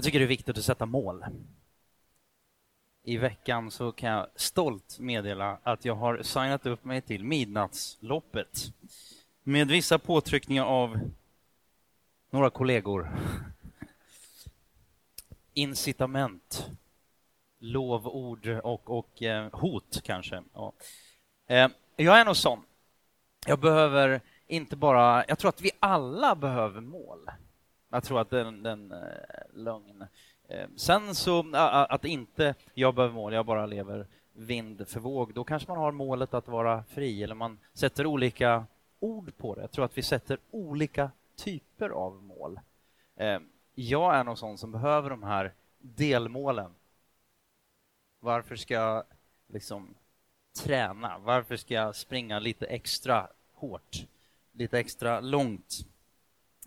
Jag tycker det är viktigt att sätta mål. I veckan så kan jag stolt meddela att jag har signat upp mig till Midnattsloppet med vissa påtryckningar av några kollegor. Incitament, lovord och, och eh, hot kanske. Ja. Eh, jag är nog sån. Jag behöver inte bara... Jag tror att vi alla behöver mål. Jag tror att den, den eh, lögn. Eh, sen så att inte jag behöver mål, jag bara lever vind för våg, då kanske man har målet att vara fri eller man sätter olika ord på det. Jag tror att vi sätter olika typer av mål. Eh, jag är nog sån som behöver de här delmålen. Varför ska jag liksom träna? Varför ska jag springa lite extra hårt? Lite extra långt?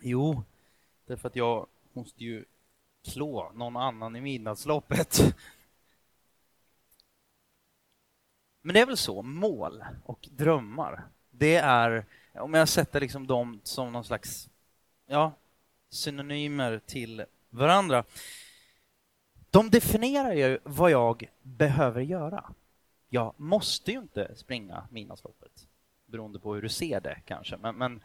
Jo, därför att jag måste ju klå någon annan i midnattsloppet. Men det är väl så, mål och drömmar, det är, om jag sätter liksom dem som någon slags ja, synonymer till varandra. De definierar ju vad jag behöver göra. Jag måste ju inte springa Midnattsloppet, beroende på hur du ser det kanske. Men, men,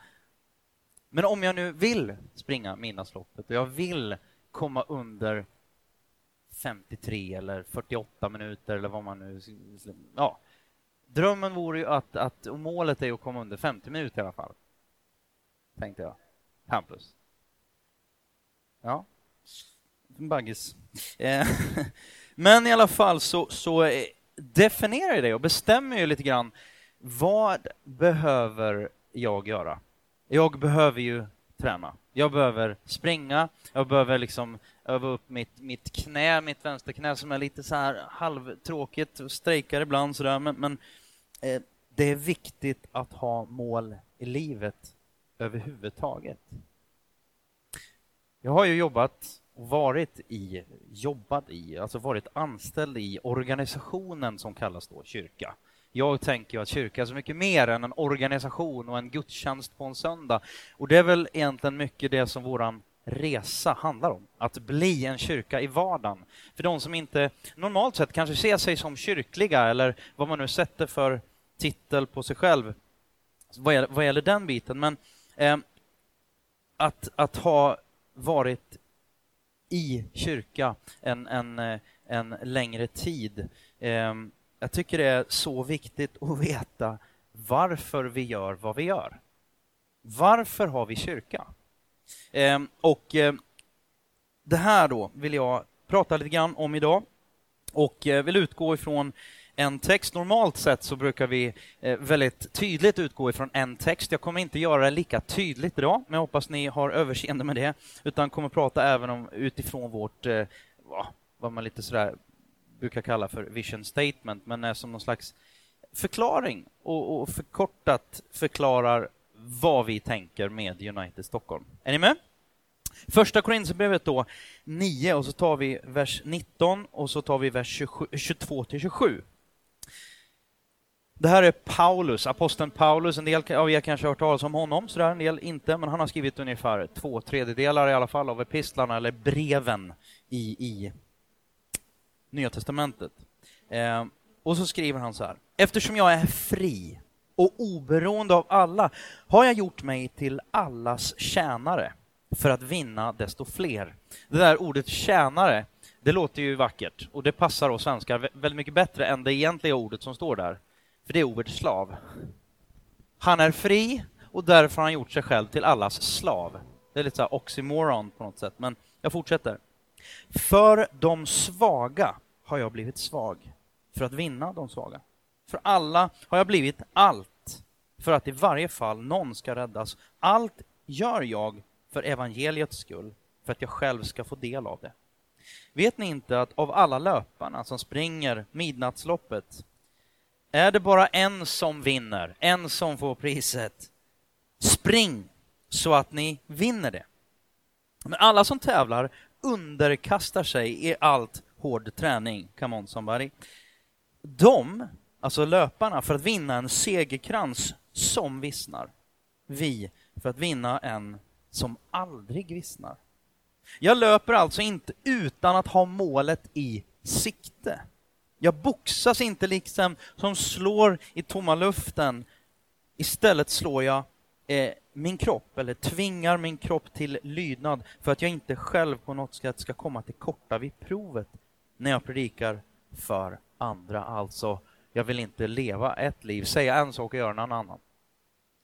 men om jag nu vill springa Midnattsloppet och jag vill komma under 53 eller 48 minuter eller vad man nu... Ja. Drömmen vore ju att, att och målet är att komma under 50 minuter i alla fall. Tänkte jag. Hampus? Ja. Baggis. Eh, men i alla fall så, så eh, definierar jag det och bestämmer ju lite grann vad behöver jag göra? Jag behöver ju träna. Jag behöver springa, jag behöver liksom öva upp mitt, mitt knä, mitt vänsterknä som är lite så här halvtråkigt och strejkar ibland sådär. Men, men eh, det är viktigt att ha mål i livet överhuvudtaget. Jag har ju jobbat och varit i, jobbat i, alltså varit anställd i organisationen som kallas då kyrka. Jag tänker att kyrka är så mycket mer än en organisation och en gudstjänst på en söndag. Och det är väl egentligen mycket det som våran resa handlar om. Att bli en kyrka i vardagen. För de som inte normalt sett kanske ser sig som kyrkliga eller vad man nu sätter för titel på sig själv vad gäller, vad gäller den biten. Men eh, att, att ha varit i kyrka en, en, eh, en längre tid. Eh, jag tycker det är så viktigt att veta varför vi gör vad vi gör. Varför har vi kyrka? Eh, och eh, det här då vill jag prata lite grann om idag och eh, vill utgå ifrån en text. Normalt sett så brukar vi eh, väldigt tydligt utgå ifrån en text. Jag kommer inte göra det lika tydligt idag, men jag hoppas ni har överseende med det, utan kommer prata även om utifrån vårt, eh, vad man lite sådär brukar kalla för vision statement, men är som någon slags förklaring och, och förkortat förklarar vad vi tänker med United Stockholm. Är ni med? Första Korinthierbrevet då, 9, och så tar vi vers 19 och så tar vi vers 22 till 27. Det här är Paulus, aposteln Paulus. En del av er kanske har hört talas om honom, sådär, en del inte, men han har skrivit ungefär två tredjedelar i alla fall av epistlarna, eller breven, i, i Nya Testamentet. Eh, och så skriver han så här. Eftersom jag är fri och oberoende av alla har jag gjort mig till allas tjänare för att vinna desto fler. Det där ordet tjänare, det låter ju vackert och det passar oss svenskar väldigt mycket bättre än det egentliga ordet som står där. För det är ordet slav. Han är fri och därför har han gjort sig själv till allas slav. Det är lite så oxymoron på något sätt, men jag fortsätter. För de svaga har jag blivit svag, för att vinna de svaga. För alla har jag blivit allt, för att i varje fall någon ska räddas. Allt gör jag för evangeliets skull, för att jag själv ska få del av det. Vet ni inte att av alla löparna som springer midnattsloppet är det bara en som vinner, en som får priset. Spring så att ni vinner det. Men alla som tävlar underkastar sig i allt hård träning. Come on somebody. De, alltså löparna, för att vinna en segerkrans som vissnar. Vi för att vinna en som aldrig vissnar. Jag löper alltså inte utan att ha målet i sikte. Jag boxas inte liksom som slår i tomma luften. Istället slår jag eh, min kropp, eller tvingar min kropp till lydnad för att jag inte själv på något sätt ska komma till korta vid provet när jag predikar för andra. Alltså, jag vill inte leva ett liv, säga en sak och göra en annan.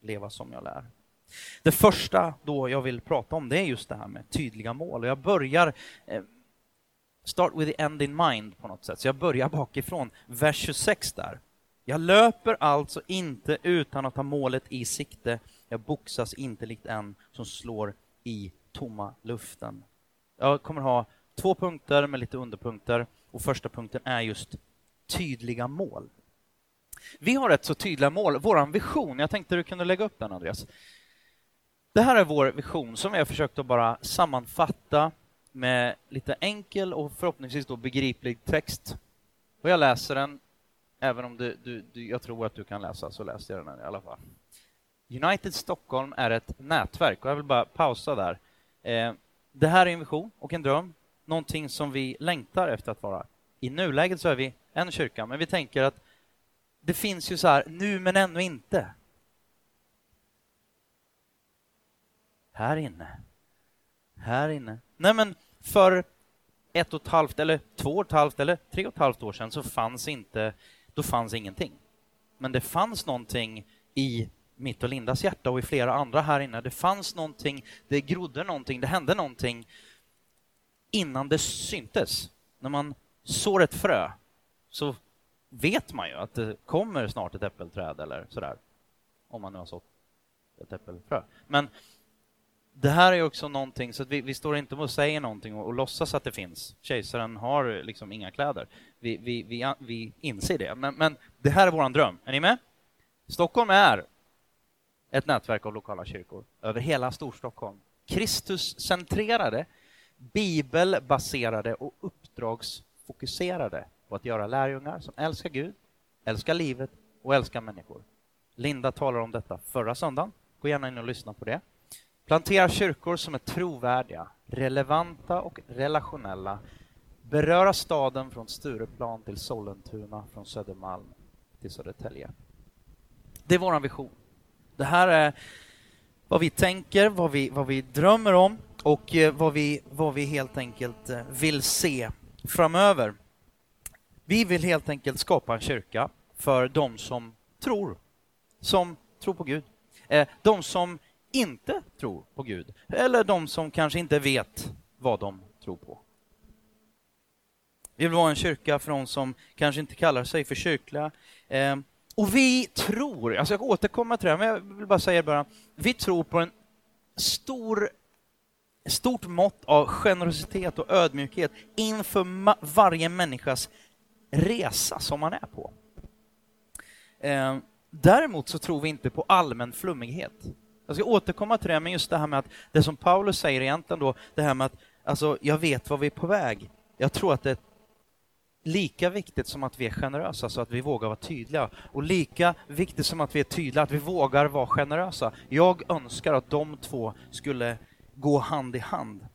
Leva som jag lär. Det första då jag vill prata om det är just det här med tydliga mål. Och jag börjar eh, start with the end in mind på något sätt. Så jag börjar bakifrån, vers 26 där. Jag löper alltså inte utan att ha målet i sikte. Jag boxas inte likt en som slår i tomma luften. Jag kommer ha två punkter med lite underpunkter och första punkten är just tydliga mål. Vi har ett så tydliga mål, vår vision. Jag tänkte du kunde lägga upp den, Andreas. Det här är vår vision som jag har försökt att bara sammanfatta med lite enkel och förhoppningsvis då begriplig text. Och jag läser den, även om du, du, du, jag tror att du kan läsa, så läser jag den i alla fall. United Stockholm är ett nätverk och jag vill bara pausa där. Eh, det här är en vision och en dröm, någonting som vi längtar efter att vara. I nuläget så är vi en kyrka, men vi tänker att det finns ju så här, nu men ännu inte. Här inne. Här inne. Nej, men för ett och ett halvt eller två och ett halvt eller tre och ett halvt år sedan så fanns inte, då fanns ingenting. Men det fanns någonting i mitt och Lindas hjärta och i flera andra här inne. Det fanns någonting, det grodde någonting, det hände någonting innan det syntes. När man sår ett frö så vet man ju att det kommer snart ett äppelträd eller sådär. Om man nu har sått ett äppelfrö. Men det här är också någonting, så vi, vi står inte och säger någonting och, och låtsas att det finns. Kejsaren har liksom inga kläder. Vi, vi, vi, vi inser det. Men, men det här är vår dröm. Är ni med? Stockholm är ett nätverk av lokala kyrkor över hela Storstockholm. Kristuscentrerade, bibelbaserade och uppdragsfokuserade på att göra lärjungar som älskar Gud, älskar livet och älskar människor. Linda talar om detta förra söndagen. Gå gärna in och lyssna på det. Plantera kyrkor som är trovärdiga, relevanta och relationella. Beröra staden från Stureplan till Sollentuna, från Södermalm till Södertälje. Det är vår vision. Det här är vad vi tänker, vad vi, vad vi drömmer om och eh, vad vi, vad vi helt enkelt eh, vill se framöver. Vi vill helt enkelt skapa en kyrka för de som tror, som tror på Gud. Eh, de som inte tror på Gud, eller de som kanske inte vet vad de tror på. Vi vill vara en kyrka för de som kanske inte kallar sig för kyrkliga. Och vi tror, alltså jag återkommer till det, men jag vill bara säga i början, vi tror på en stor stort mått av generositet och ödmjukhet inför varje människas resa som man är på. Eh, däremot så tror vi inte på allmän flummighet. Jag ska återkomma till det, men just det här med att det som Paulus säger egentligen då, det här med att alltså, jag vet var vi är på väg. Jag tror att det är lika viktigt som att vi är generösa, så att vi vågar vara tydliga. Och lika viktigt som att vi är tydliga, att vi vågar vara generösa. Jag önskar att de två skulle gå hand i hand.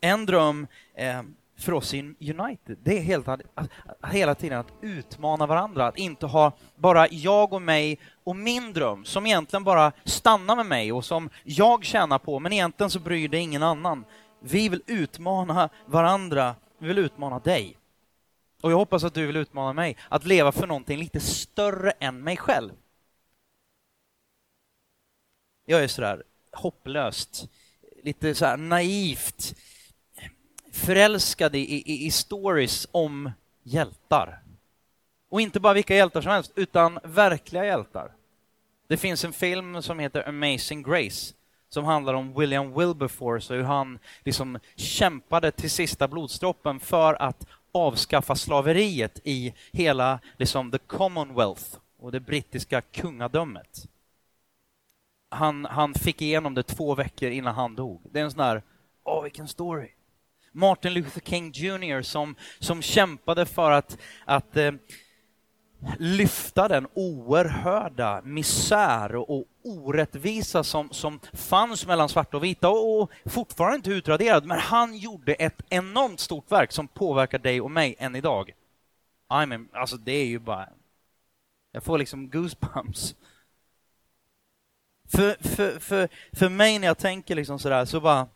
En dröm eh, för oss i United, det är helt, att, att, hela tiden att utmana varandra, att inte ha bara jag och mig och min dröm som egentligen bara stannar med mig och som jag tjänar på, men egentligen så bryr det ingen annan. Vi vill utmana varandra, vi vill utmana dig. Och jag hoppas att du vill utmana mig att leva för någonting lite större än mig själv. Jag är sådär hopplöst, lite så naivt förälskad i, i, i stories om hjältar. Och inte bara vilka hjältar som helst, utan verkliga hjältar. Det finns en film som heter Amazing Grace som handlar om William Wilberforce och hur han liksom kämpade till sista blodsdroppen för att avskaffa slaveriet i hela liksom, the Commonwealth och det brittiska kungadömet. Han, han fick igenom det två veckor innan han dog. Det är en sån här, åh vilken story. Martin Luther King Jr som, som kämpade för att, att eh, lyfta den oerhörda misär och orättvisa som, som fanns mellan svarta och vita och, och fortfarande inte utraderad. Men han gjorde ett enormt stort verk som påverkar dig och mig än idag. I mean, alltså det är ju bara... Jag får liksom goosebumps. För, för, för, för mig när jag tänker liksom sådär, så bara...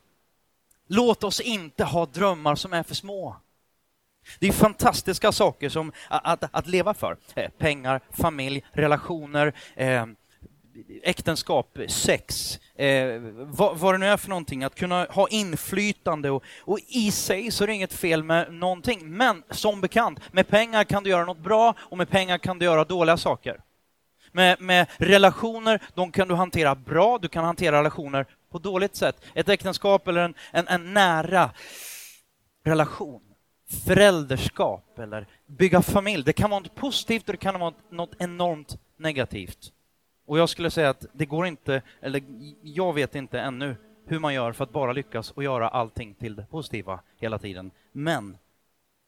Låt oss inte ha drömmar som är för små. Det är fantastiska saker som att, att, att leva för. Eh, pengar, familj, relationer, eh, äktenskap, sex, eh, vad, vad, det nu är för någonting, att kunna ha inflytande och, och, i sig så är det inget fel med någonting. Men som bekant, med pengar kan du göra något bra och med pengar kan du göra dåliga saker. Med, med relationer, de kan du hantera bra, du kan hantera relationer på dåligt sätt. Ett äktenskap eller en, en, en nära relation förälderskap eller bygga familj. Det kan vara något positivt och det kan vara något enormt negativt. Och jag skulle säga att det går inte, eller jag vet inte ännu hur man gör för att bara lyckas och göra allting till det positiva hela tiden. Men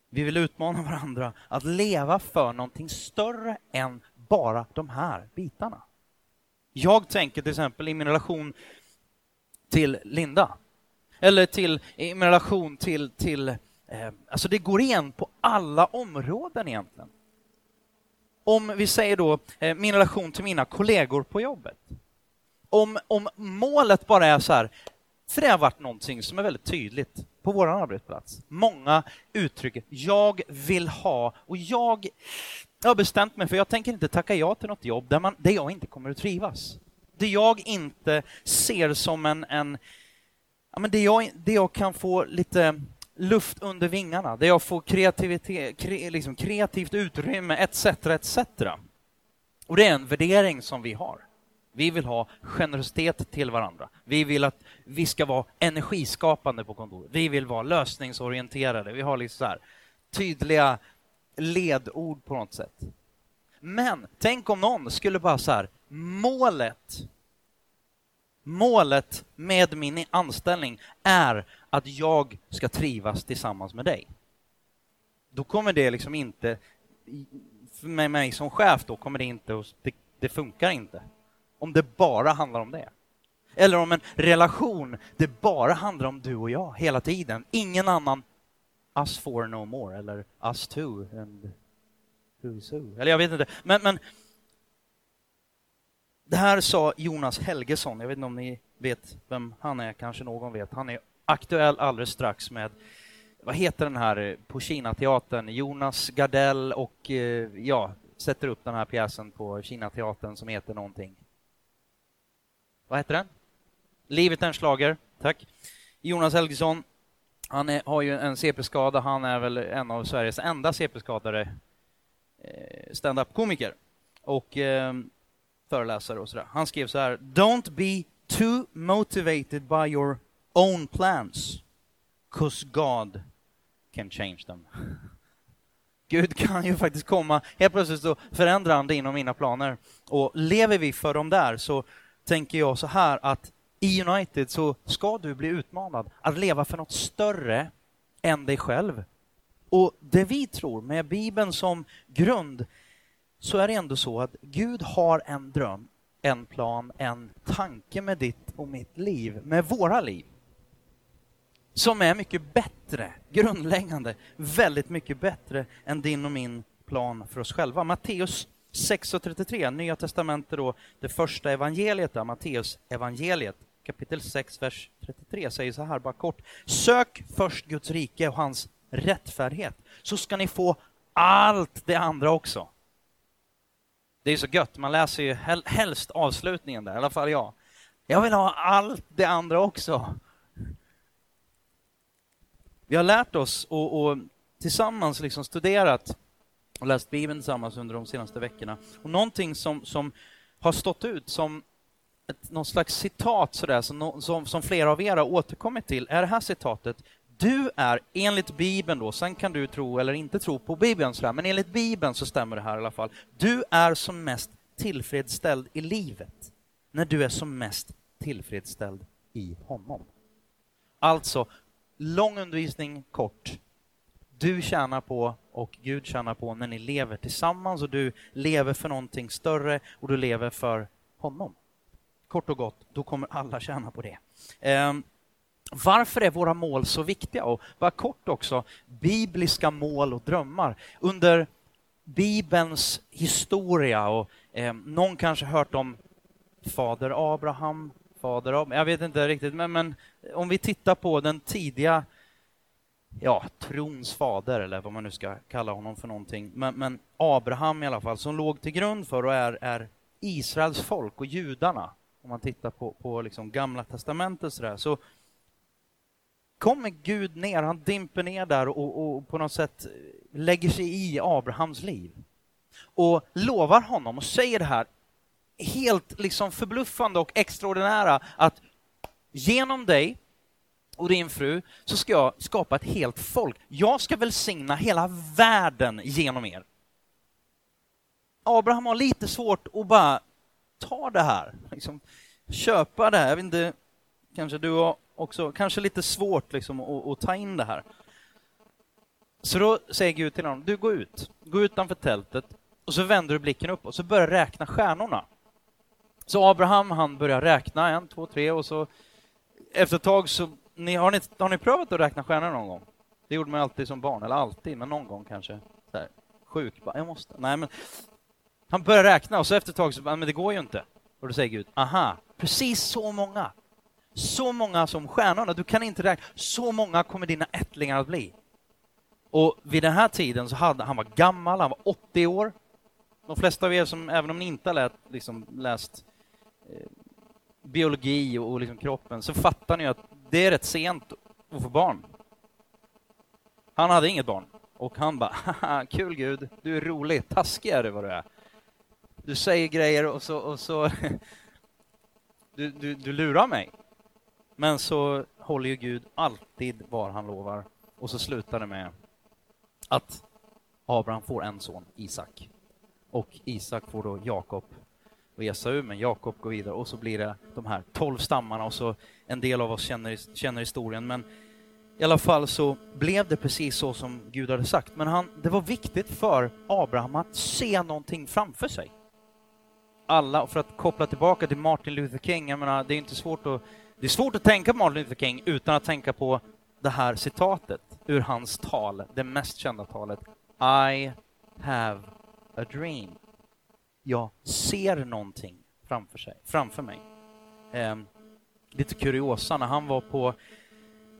vi vill utmana varandra att leva för någonting större än bara de här bitarna. Jag tänker till exempel i min relation till Linda, eller till, i min relation till, till Eh, alltså det går igen på alla områden egentligen. Om vi säger då eh, min relation till mina kollegor på jobbet. Om, om målet bara är så här, för det har varit någonting som är väldigt tydligt på vår arbetsplats. Många uttrycker jag vill ha och jag, jag har bestämt mig för jag tänker inte tacka ja till något jobb där, man, där jag inte kommer att trivas. Det jag inte ser som en, en ja, men det, jag, det jag kan få lite luft under vingarna, där jag får kreativitet, kre, liksom kreativt utrymme etc. etc. Och det är en värdering som vi har. Vi vill ha generositet till varandra. Vi vill att vi ska vara energiskapande på kontoret. Vi vill vara lösningsorienterade. Vi har liksom så här, tydliga ledord på något sätt. Men tänk om någon skulle bara så här, målet Målet med min anställning är att jag ska trivas tillsammans med dig. Då kommer det liksom inte, med mig som chef då kommer det inte, det, det funkar inte. Om det bara handlar om det. Eller om en relation, det bara handlar om du och jag hela tiden. Ingen annan us for no more, eller us two, and who's who. Eller jag vet inte. Men, men det här sa Jonas Helgesson, jag vet inte om ni vet vem han är, kanske någon vet. Han är aktuell alldeles strax med, vad heter den här eh, på Kina-teatern? Jonas Gardell och, eh, ja, sätter upp den här pjäsen på Kina-teatern som heter någonting. Vad heter den? Livet är en slager. tack. Jonas Helgesson, han är, har ju en CP-skada, han är väl en av Sveriges enda CP-skadade eh, stand-up-komiker. Och eh, föreläsare och sådär. Han skrev så här, Don't be too motivated by your own plans, cause God can change them. Gud kan ju faktiskt komma, helt plötsligt så förändrar han dina och mina planer. Och lever vi för dem där så tänker jag så här att i United så ska du bli utmanad att leva för något större än dig själv. Och det vi tror med Bibeln som grund så är det ändå så att Gud har en dröm, en plan, en tanke med ditt och mitt liv, med våra liv. Som är mycket bättre, grundläggande, väldigt mycket bättre än din och min plan för oss själva. Matteus 6.33, Nya Testamentet då, det första evangeliet där, Matteus evangeliet, kapitel 6, vers 33 säger så här bara kort. Sök först Guds rike och hans rättfärdighet, så ska ni få allt det andra också. Det är så gött, man läser ju helst avslutningen där, i alla fall jag. Jag vill ha allt det andra också. Vi har lärt oss och, och tillsammans liksom studerat och läst Bibeln tillsammans under de senaste veckorna. Och någonting som, som har stått ut som ett, någon slags citat sådär, som, som, som flera av er har återkommit till, är det här citatet du är enligt Bibeln då, sen kan du tro eller inte tro på Bibeln, sådär, men enligt Bibeln så stämmer det här i alla fall. Du är som mest tillfredsställd i livet när du är som mest tillfredsställd i honom. Alltså, lång undervisning, kort. Du tjänar på och Gud tjänar på när ni lever tillsammans och du lever för någonting större och du lever för honom. Kort och gott, då kommer alla tjäna på det. Ehm, varför är våra mål så viktiga? Och bara kort också, bibliska mål och drömmar. Under Bibelns historia och eh, någon kanske hört om fader Abraham, fader Abraham, jag vet inte riktigt, men, men om vi tittar på den tidiga ja, trons fader, eller vad man nu ska kalla honom för någonting. Men, men, Abraham i alla fall, som låg till grund för och är, är Israels folk och judarna. Om man tittar på, på liksom gamla testamentet så, så kommer Gud ner, han dimper ner där och, och, på något sätt lägger sig i Abrahams liv. Och lovar honom och säger det här helt liksom förbluffande och extraordinära att genom dig och din fru så ska jag skapa ett helt folk. Jag ska välsigna hela världen genom er. Abraham har lite svårt att bara ta det här, liksom, köpa det här. Jag vet inte, kanske du har också, kanske lite svårt liksom att, att ta in det här. Så då säger Gud till honom, du går ut, gå utanför tältet och så vänder du blicken upp och så börjar räkna stjärnorna. Så Abraham han börjar räkna, en, två, tre och så efter ett tag så ni, har, ni, har ni prövat att räkna stjärnor någon gång? Det gjorde man alltid som barn, eller alltid, men någon gång kanske. Så här, sjuk, bara, jag måste. Nej, men han börjar räkna och så efter ett tag så, men det går ju inte. Och då säger Gud, aha, precis så många. Så många som stjärnorna, du kan inte räkna. Så många kommer dina ättlingar att bli. Och vid den här tiden så hade han var gammal, han var 80 år. De flesta av er som, även om ni inte har läst, liksom, läst eh, biologi och, och liksom kroppen, så fattar ni att det är rätt sent att få barn. Han hade inget barn. Och han bara, haha, kul Gud, du är rolig, taskig är du vad du är. Du säger grejer och så, och så du, du, du lurar mig. Men så håller ju Gud alltid vad han lovar. Och så slutar det med att Abraham får en son, Isak. Och Isak får då Jakob och Esau, men Jakob går vidare och så blir det de här tolv stammarna och så en del av oss känner, känner historien. Men i alla fall så blev det precis så som Gud hade sagt. Men han, det var viktigt för Abraham att se någonting framför sig. Alla, för att koppla tillbaka till Martin Luther King, jag menar, det är inte svårt att, det är svårt att tänka på Martin Luther King utan att tänka på det här citatet ur hans tal, det mest kända talet. I have a dream jag ser någonting framför, sig, framför mig. Eh, lite kuriosa, när han var på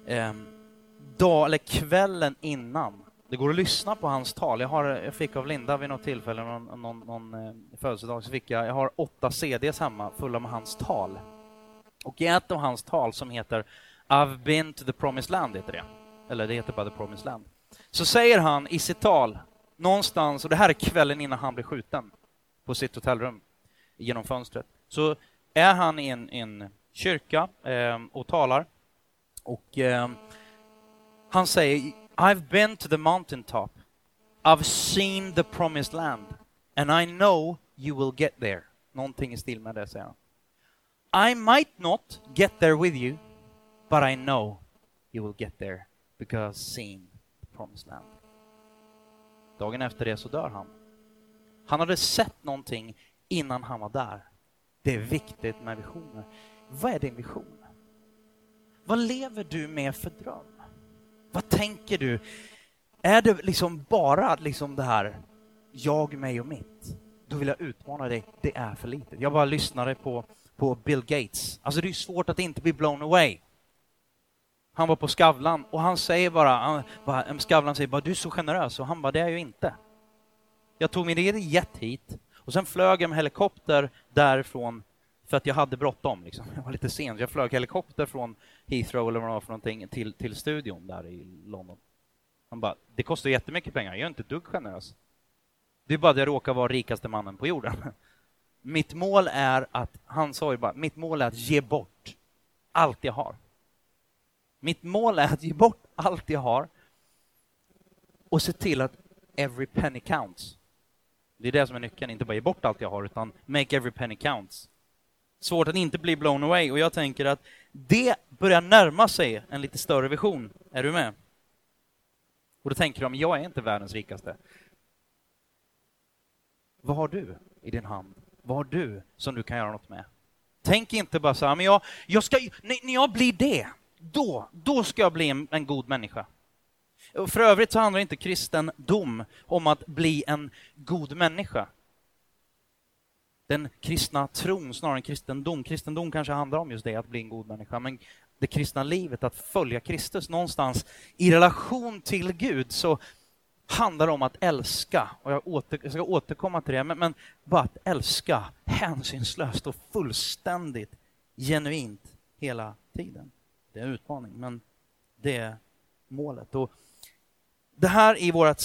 eh, dag, eller kvällen innan, det går att lyssna på hans tal. Jag, har, jag fick av Linda vid något tillfälle, någon, någon, någon eh, födelsedag, så fick jag, jag har åtta CDs hemma fulla med hans tal. Och i ett av hans tal som heter I've been to the promised land, heter det. Eller det heter bara the promised land. Så säger han i sitt tal, någonstans, och det här är kvällen innan han blir skjuten, på sitt hotellrum genom fönstret. Så är han i en, en kyrka eh, och talar och eh, han säger I've been to the mountain top I've seen the promised land and I know you will get there. Någonting i stil med det säger han. I might not get there with you, but I know you will get there because I've seen the promised land. Dagen efter det så dör han. Han hade sett någonting innan han var där. Det är viktigt med visioner. Vad är din vision? Vad lever du med för dröm? Vad tänker du? Är det liksom bara liksom det här jag, mig och mitt? Då vill jag utmana dig, det är för lite. Jag bara lyssnade på, på Bill Gates. Alltså det är svårt att inte bli blown away. Han var på Skavlan och han säger bara, han, bara Skavlan säger bara du är så generös och han bara det är jag ju inte. Jag tog min egen jet hit och sen flög jag med helikopter därifrån för att jag hade bråttom. Liksom. Jag var lite sen, jag flög helikopter från Heathrow eller vad det var för någonting till, till studion där i London. Han bara, det kostar jättemycket pengar, jag är inte ett dugg generös. Det är bara att jag råkar vara rikaste mannen på jorden. Mitt mål är att, han sa ju bara, mitt mål är att ge bort allt jag har. Mitt mål är att ge bort allt jag har och se till att every penny counts. Det är det som är nyckeln, inte bara ge bort allt jag har, utan make every penny counts. Svårt att inte bli blown away, och jag tänker att det börjar närma sig en lite större vision. Är du med? Och då tänker de, jag är inte världens rikaste. Vad har du i din hand? Vad har du som du kan göra något med? Tänk inte bara så här, men jag, jag ska, när jag blir det, då, då ska jag bli en, en god människa. Och för övrigt så handlar inte kristendom om att bli en god människa. Den kristna tron snarare än kristendom. Kristendom kanske handlar om just det, att bli en god människa. Men det kristna livet, att följa Kristus någonstans i relation till Gud, så handlar det om att älska. Och jag, åter, jag ska återkomma till det, men, men bara att älska hänsynslöst och fullständigt genuint hela tiden. Det är en utmaning, men det är målet. Och det här är vårt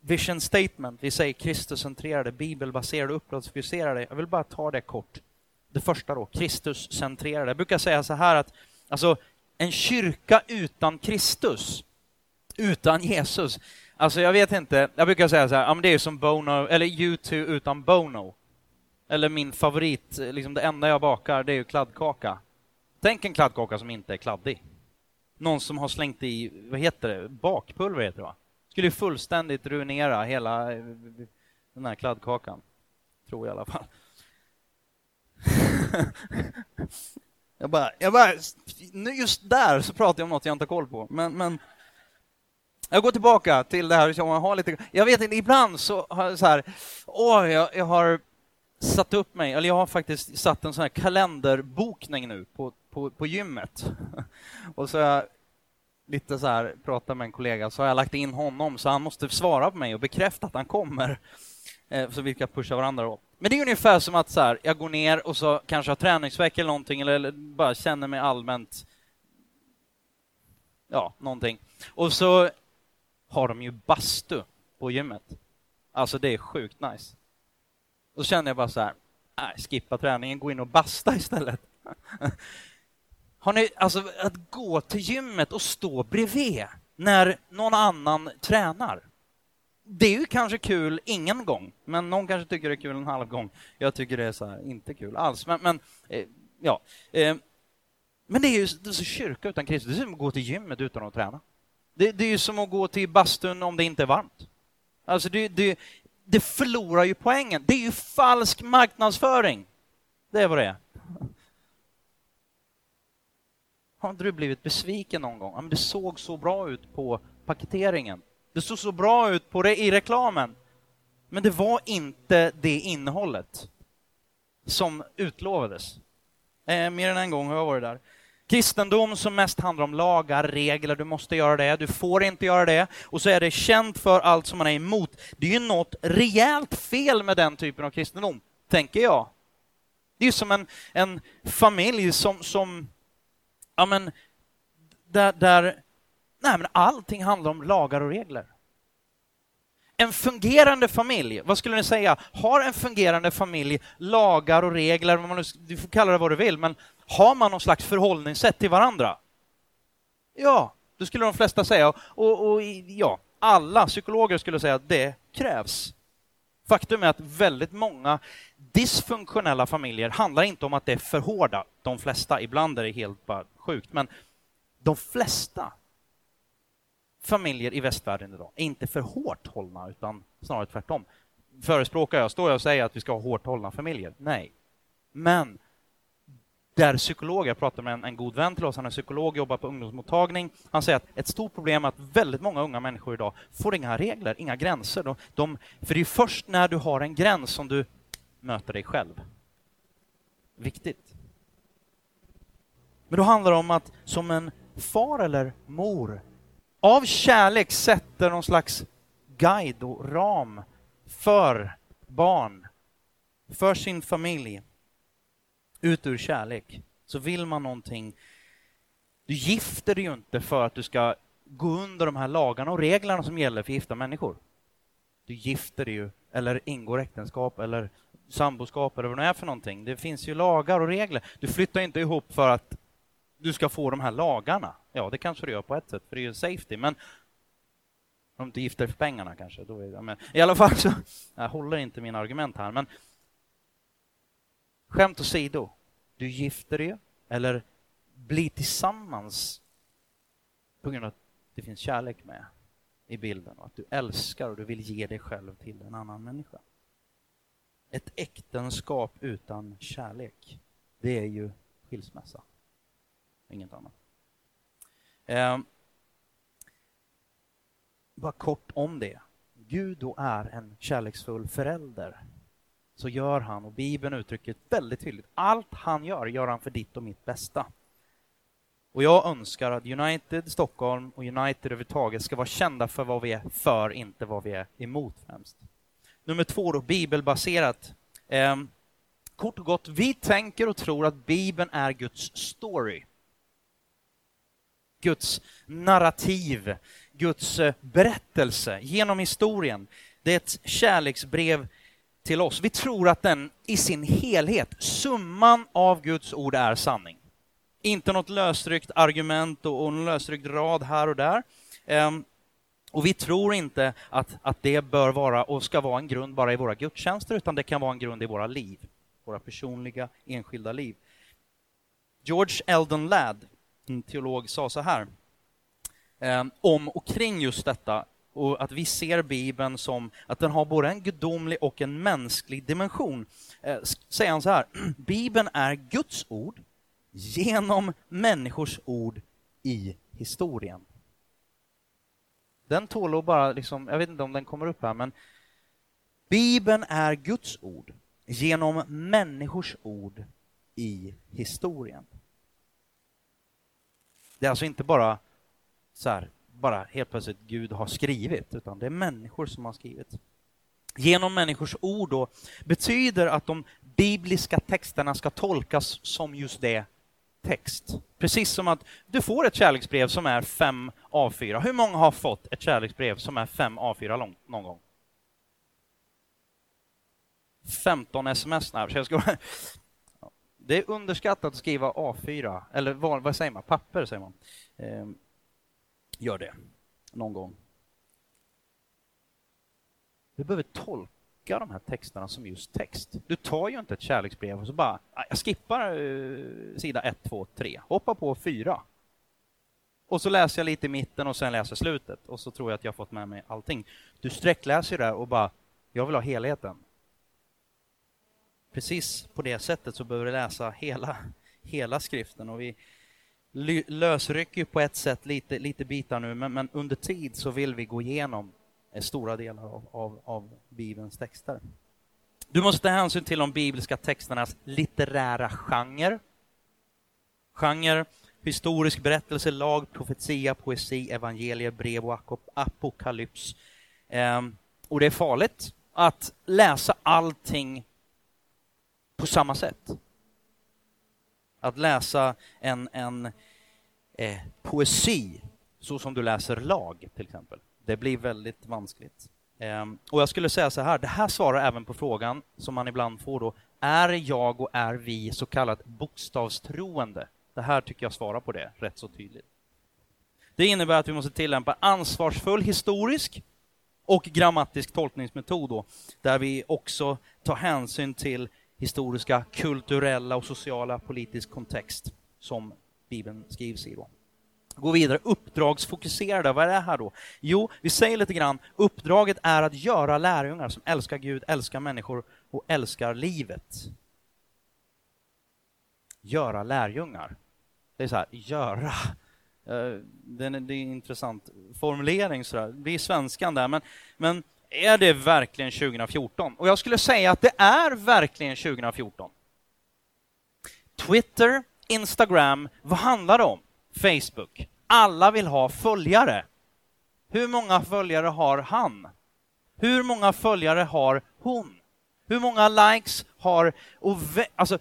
vision statement, vi säger Kristuscentrerade, bibelbaserade, uppdragsfokuserade. Jag vill bara ta det kort. Det första då, Kristuscentrerade. Jag brukar säga så här att alltså, en kyrka utan Kristus, utan Jesus, alltså jag vet inte, jag brukar säga så här, ja, men det är som Bono, eller U2 utan Bono. Eller min favorit, liksom det enda jag bakar, det är ju kladdkaka. Tänk en kladdkaka som inte är kladdig. Någon som har slängt i, vad heter det, bakpulver heter det va? Skulle fullständigt ruinera hela eh, den här kladdkakan. Tror jag i alla fall. jag bara, jag bara, just där så pratar jag om något jag inte har koll på. Men, men jag går tillbaka till det här jag har lite, jag vet inte, ibland så har jag så här, åh, jag, jag har satt upp mig, eller jag har faktiskt satt en sån här kalenderbokning nu på, på, på gymmet. Och så har jag lite så här, prata med en kollega, så har jag lagt in honom, så han måste svara på mig och bekräfta att han kommer. Eh, så vi kan pusha varandra då. Men det är ungefär som att så här, jag går ner och så kanske har träningsvecka eller någonting, eller, eller bara känner mig allmänt... Ja, någonting. Och så har de ju bastu på gymmet. Alltså det är sjukt nice. Då känner jag bara så här, nej, skippa träningen, gå in och basta istället. Har ni, alltså att gå till gymmet och stå bredvid när någon annan tränar. Det är ju kanske kul ingen gång, men någon kanske tycker det är kul en halv gång. Jag tycker det är så här, inte kul alls. Men, men eh, ja. Eh, men det är ju det är så kyrka utan Kristus. Det är som att gå till gymmet utan att träna. Det, det är ju som att gå till bastun om det inte är varmt. Alltså det, det, det förlorar ju poängen. Det är ju falsk marknadsföring. Det är vad det är. Har inte du blivit besviken någon gång? Ja, men det såg så bra ut på paketeringen. Det såg så bra ut på re i reklamen. Men det var inte det innehållet som utlovades. Eh, mer än en gång har jag varit där. Kristendom som mest handlar om lagar, regler, du måste göra det, du får inte göra det. Och så är det känt för allt som man är emot. Det är ju något rejält fel med den typen av kristendom, tänker jag. Det är som en, en familj som, som ja men, där, där nej, men allting handlar om lagar och regler. En fungerande familj, vad skulle ni säga? Har en fungerande familj lagar och regler, du får kalla det vad du vill, men har man någon slags förhållningssätt till varandra? Ja, det skulle de flesta säga. Och, och ja, alla psykologer skulle säga att det krävs. Faktum är att väldigt många dysfunktionella familjer handlar inte om att det är för hårda, de flesta, ibland är det helt bara sjukt, men de flesta familjer i västvärlden idag är inte för hårt hållna, utan snarare tvärtom. Förespråkar jag, står jag och säger att vi ska ha hårt hållna familjer? Nej. Men där psykologer, jag pratade med en, en, god vän till oss, han är psykolog, jobbar på ungdomsmottagning. Han säger att ett stort problem är att väldigt många unga människor idag får inga regler, inga gränser. De, de, för det är först när du har en gräns som du möter dig själv. Viktigt. Men då handlar det om att som en far eller mor av kärlek sätter någon slags guide och ram för barn, för sin familj, ut ur kärlek. Så vill man någonting, du gifter dig ju inte för att du ska gå under de här lagarna och reglerna som gäller för gifta människor. Du gifter dig ju, eller ingår äktenskap, eller samboskap, eller vad det är för någonting. Det finns ju lagar och regler. Du flyttar inte ihop för att du ska få de här lagarna. Ja, det kanske du gör på ett sätt, för det är ju safety, men om du inte gifter för pengarna kanske. Då är men I alla fall så, jag håller inte mina argument här, men skämt åsido, du gifter dig eller blir tillsammans på grund av att det finns kärlek med. i bilden och att du älskar och du vill ge dig själv till en annan människa. Ett äktenskap utan kärlek, det är ju skilsmässa. Inget annat. Eh, bara kort om det. Gud då är en kärleksfull förälder. Så gör han, och Bibeln uttrycker det väldigt tydligt, allt han gör, gör han för ditt och mitt bästa. Och jag önskar att United Stockholm och United överhuvudtaget ska vara kända för vad vi är för, inte vad vi är emot främst. Nummer två då, bibelbaserat. Eh, kort och gott, vi tänker och tror att Bibeln är Guds story. Guds narrativ, Guds eh, berättelse genom historien. Det är ett kärleksbrev till oss. Vi tror att den i sin helhet, summan av Guds ord, är sanning. Inte något lösryckt argument och, en lösryckt rad här och där. Ehm, och vi tror inte att, att det bör vara och ska vara en grund bara i våra gudstjänster, utan det kan vara en grund i våra liv. Våra personliga, enskilda liv. George Eldon Ladd, en teolog, sa så här eh, om och kring just detta och att vi ser Bibeln som att den har både en gudomlig och en mänsklig dimension. Eh, säger han så här, Bibeln är Guds ord genom människors ord i historien. Den tål att bara, liksom, jag vet inte om den kommer upp här, men Bibeln är Guds ord genom människors ord i historien. Det är alltså inte bara så här, bara helt plötsligt Gud har skrivit, utan det är människor som har skrivit. Genom människors ord då, betyder att de bibliska texterna ska tolkas som just det, text. Precis som att du får ett kärleksbrev som är fem A4. Hur många har fått ett kärleksbrev som är fem A4 långt någon gång? 15 sms. Nej, jag ska... Det är underskattat att skriva A4, eller vad, vad säger man? Papper säger man. Eh, gör det någon gång. Du behöver tolka de här texterna som just text. Du tar ju inte ett kärleksbrev och så bara, ah, jag skippar uh, sida 1, 2, 3, hoppar på 4. Och så läser jag lite i mitten och sen läser slutet och så tror jag att jag fått med mig allting. Du sträckläser det och bara, jag vill ha helheten. Precis på det sättet så behöver du läsa hela, hela skriften och vi lösrycker på ett sätt lite, lite bitar nu, men, men under tid så vill vi gå igenom eh, stora delar av, av, av Bibelns texter. Du måste ta hänsyn till de bibliska texternas litterära genre. Genre, historisk berättelse, lag, profetia, poesi, evangelier, brev och apokalyps. Ehm, och det är farligt att läsa allting på samma sätt. Att läsa en, en eh, poesi så som du läser lag, till exempel. Det blir väldigt vanskligt. Eh, och jag skulle säga så här, det här svarar även på frågan som man ibland får då, är jag och är vi så kallat bokstavstroende? Det här tycker jag svarar på det rätt så tydligt. Det innebär att vi måste tillämpa ansvarsfull historisk och grammatisk tolkningsmetod då, där vi också tar hänsyn till historiska, kulturella och sociala politisk kontext som Bibeln skrivs i. Då gå vidare. Uppdragsfokuserade, vad är det här då? Jo, vi säger lite grann, uppdraget är att göra lärjungar som älskar Gud, älskar människor och älskar livet. Göra lärjungar. Det är så här, göra. Eh, det är en intressant formulering, så där. det blir svenskan där, men, men är det verkligen 2014? Och jag skulle säga att det är verkligen 2014. Twitter, Instagram, vad handlar det om? Facebook. Alla vill ha följare. Hur många följare har han? Hur många följare har hon? Hur många likes har... Och alltså,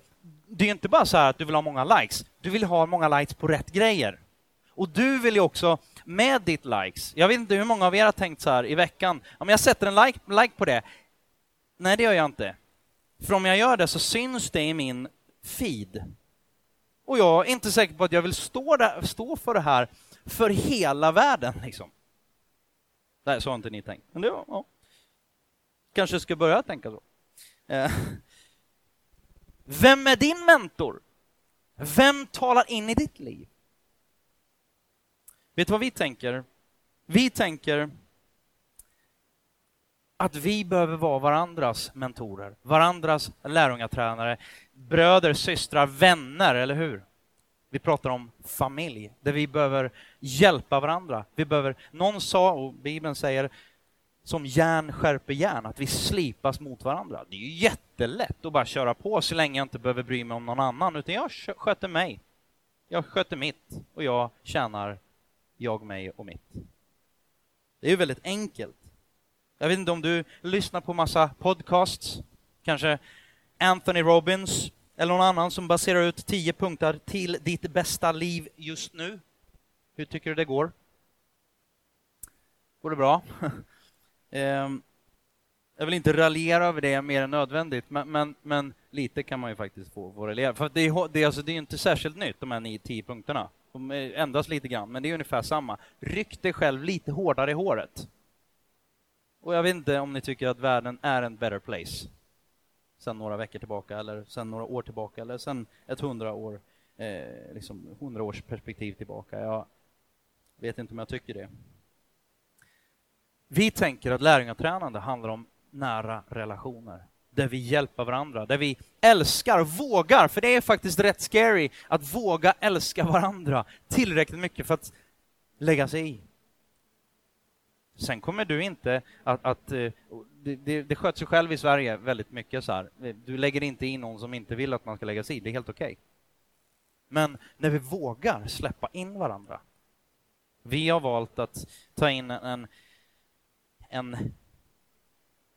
det är inte bara så att du vill ha många likes, du vill ha många likes på rätt grejer. Och du vill ju också, med ditt likes, jag vet inte hur många av er har tänkt så här i veckan, om jag sätter en like, like på det. Nej, det gör jag inte. För om jag gör det så syns det i min feed. Och jag är inte säker på att jag vill stå, där, stå för det här för hela världen. Liksom. Nej, så har inte ni tänkt. Men det var, ja. Kanske ska börja tänka så. Eh. Vem är din mentor? Vem talar in i ditt liv? Vet du vad vi tänker? Vi tänker att vi behöver vara varandras mentorer, varandras lärjungatränare, bröder, systrar, vänner, eller hur? Vi pratar om familj, där vi behöver hjälpa varandra. Vi behöver, någon sa, och Bibeln säger, som järn skärper järn, att vi slipas mot varandra. Det är ju jättelätt att bara köra på så länge jag inte behöver bry mig om någon annan, utan jag sköter mig. Jag sköter mitt och jag tjänar jag, mig och mitt. Det är ju väldigt enkelt. Jag vet inte om du lyssnar på massa podcasts, kanske Anthony Robbins eller någon annan som baserar ut tio punkter till ditt bästa liv just nu. Hur tycker du det går? Går det bra? Ehm, jag vill inte raljera över det mer än nödvändigt, men, men, men lite kan man ju faktiskt få, få raljera. För det är, det, är alltså, det är inte särskilt nytt, de här nio, tio punkterna. De ändras lite grann, men det är ungefär samma. Ryck dig själv lite hårdare i håret. Och jag vet inte om ni tycker att världen är en better place sen några veckor tillbaka, eller sen några år tillbaka, eller sen ett hundra år, eh, liksom hundra års perspektiv tillbaka. Jag vet inte om jag tycker det. Vi tänker att lärjungatränande handlar om nära relationer, där vi hjälper varandra, där vi älskar, vågar, för det är faktiskt rätt scary att våga älska varandra tillräckligt mycket för att lägga sig i. Sen kommer du inte att... att eh, det, det, det sköts sig själv i Sverige väldigt mycket så här. Du lägger inte in någon som inte vill att man ska lägga sig i, det är helt okej. Okay. Men när vi vågar släppa in varandra. Vi har valt att ta in en, en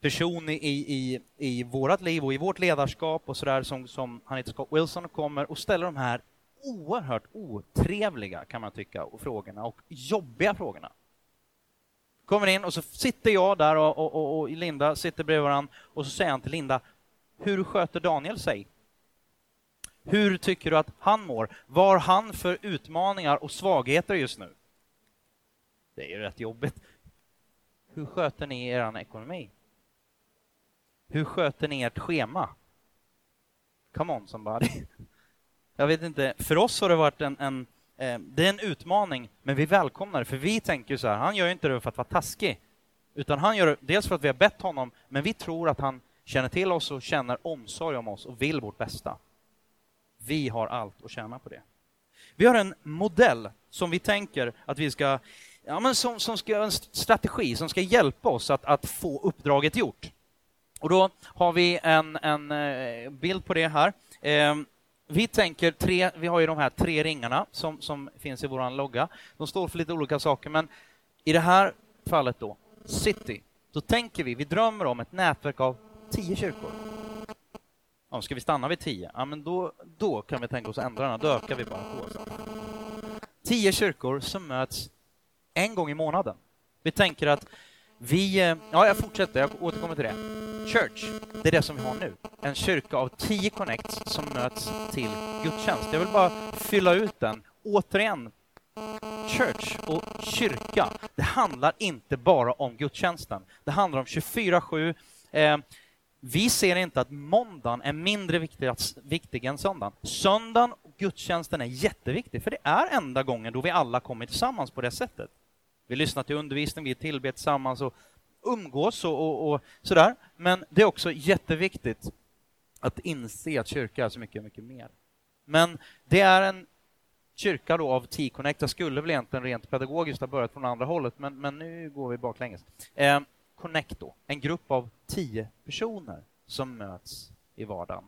person i, i, i vårt liv och i vårt ledarskap och sådär som, som han heter Scott Wilson kommer och ställer de här oerhört otrevliga, kan man tycka, frågorna och jobbiga frågorna. Kommer in och så sitter jag där och, och, och, och Linda sitter bredvid varandra och så säger han till Linda, hur sköter Daniel sig? Hur tycker du att han mår? Vad har han för utmaningar och svagheter just nu? Det är ju rätt jobbigt. Hur sköter ni er ekonomi? Hur sköter ni ert schema? Come on somebody. Jag vet inte, för oss har det varit en, en Eh, det är en utmaning, men vi välkomnar det, för vi tänker så här, han gör inte det för att vara taskig, utan han gör det dels för att vi har bett honom, men vi tror att han känner till oss och känner omsorg om oss och vill vårt bästa. Vi har allt att tjäna på det. Vi har en modell som vi tänker att vi ska, ja men som, som ska, en strategi som ska hjälpa oss att, att få uppdraget gjort. Och då har vi en, en eh, bild på det här. Ehm, vi tänker tre, vi har ju de här tre ringarna som, som finns i vår logga. De står för lite olika saker, men i det här fallet då, City, då tänker vi, vi drömmer om ett nätverk av tio kyrkor. Ja, ska vi stanna vid tio? Ja, men då, då kan vi tänka oss att ändra den, då ökar vi bara på. Tio kyrkor som möts en gång i månaden. Vi tänker att vi, eh, ja, jag fortsätter, jag återkommer till det. Church, det är det som vi har nu. En kyrka av tio connects som möts till gudstjänst. Jag vill bara fylla ut den. Återigen, church och kyrka, det handlar inte bara om gudstjänsten. Det handlar om 24-7. Eh, vi ser inte att måndagen är mindre viktig, viktig än söndagen. Söndagen och gudstjänsten är jätteviktig, för det är enda gången då vi alla kommer tillsammans på det sättet. Vi lyssnar till undervisning, vi tillber tillsammans och umgås och, och, och, sådär. Men det är också jätteviktigt att inse att kyrka är så mycket, mycket mer. Men det är en kyrka då av T-Connect. Jag skulle väl egentligen rent pedagogiskt ha börjat från andra hållet, men, men nu går vi baklänges. Eh, Connect då, en grupp av tio personer som möts i vardagen.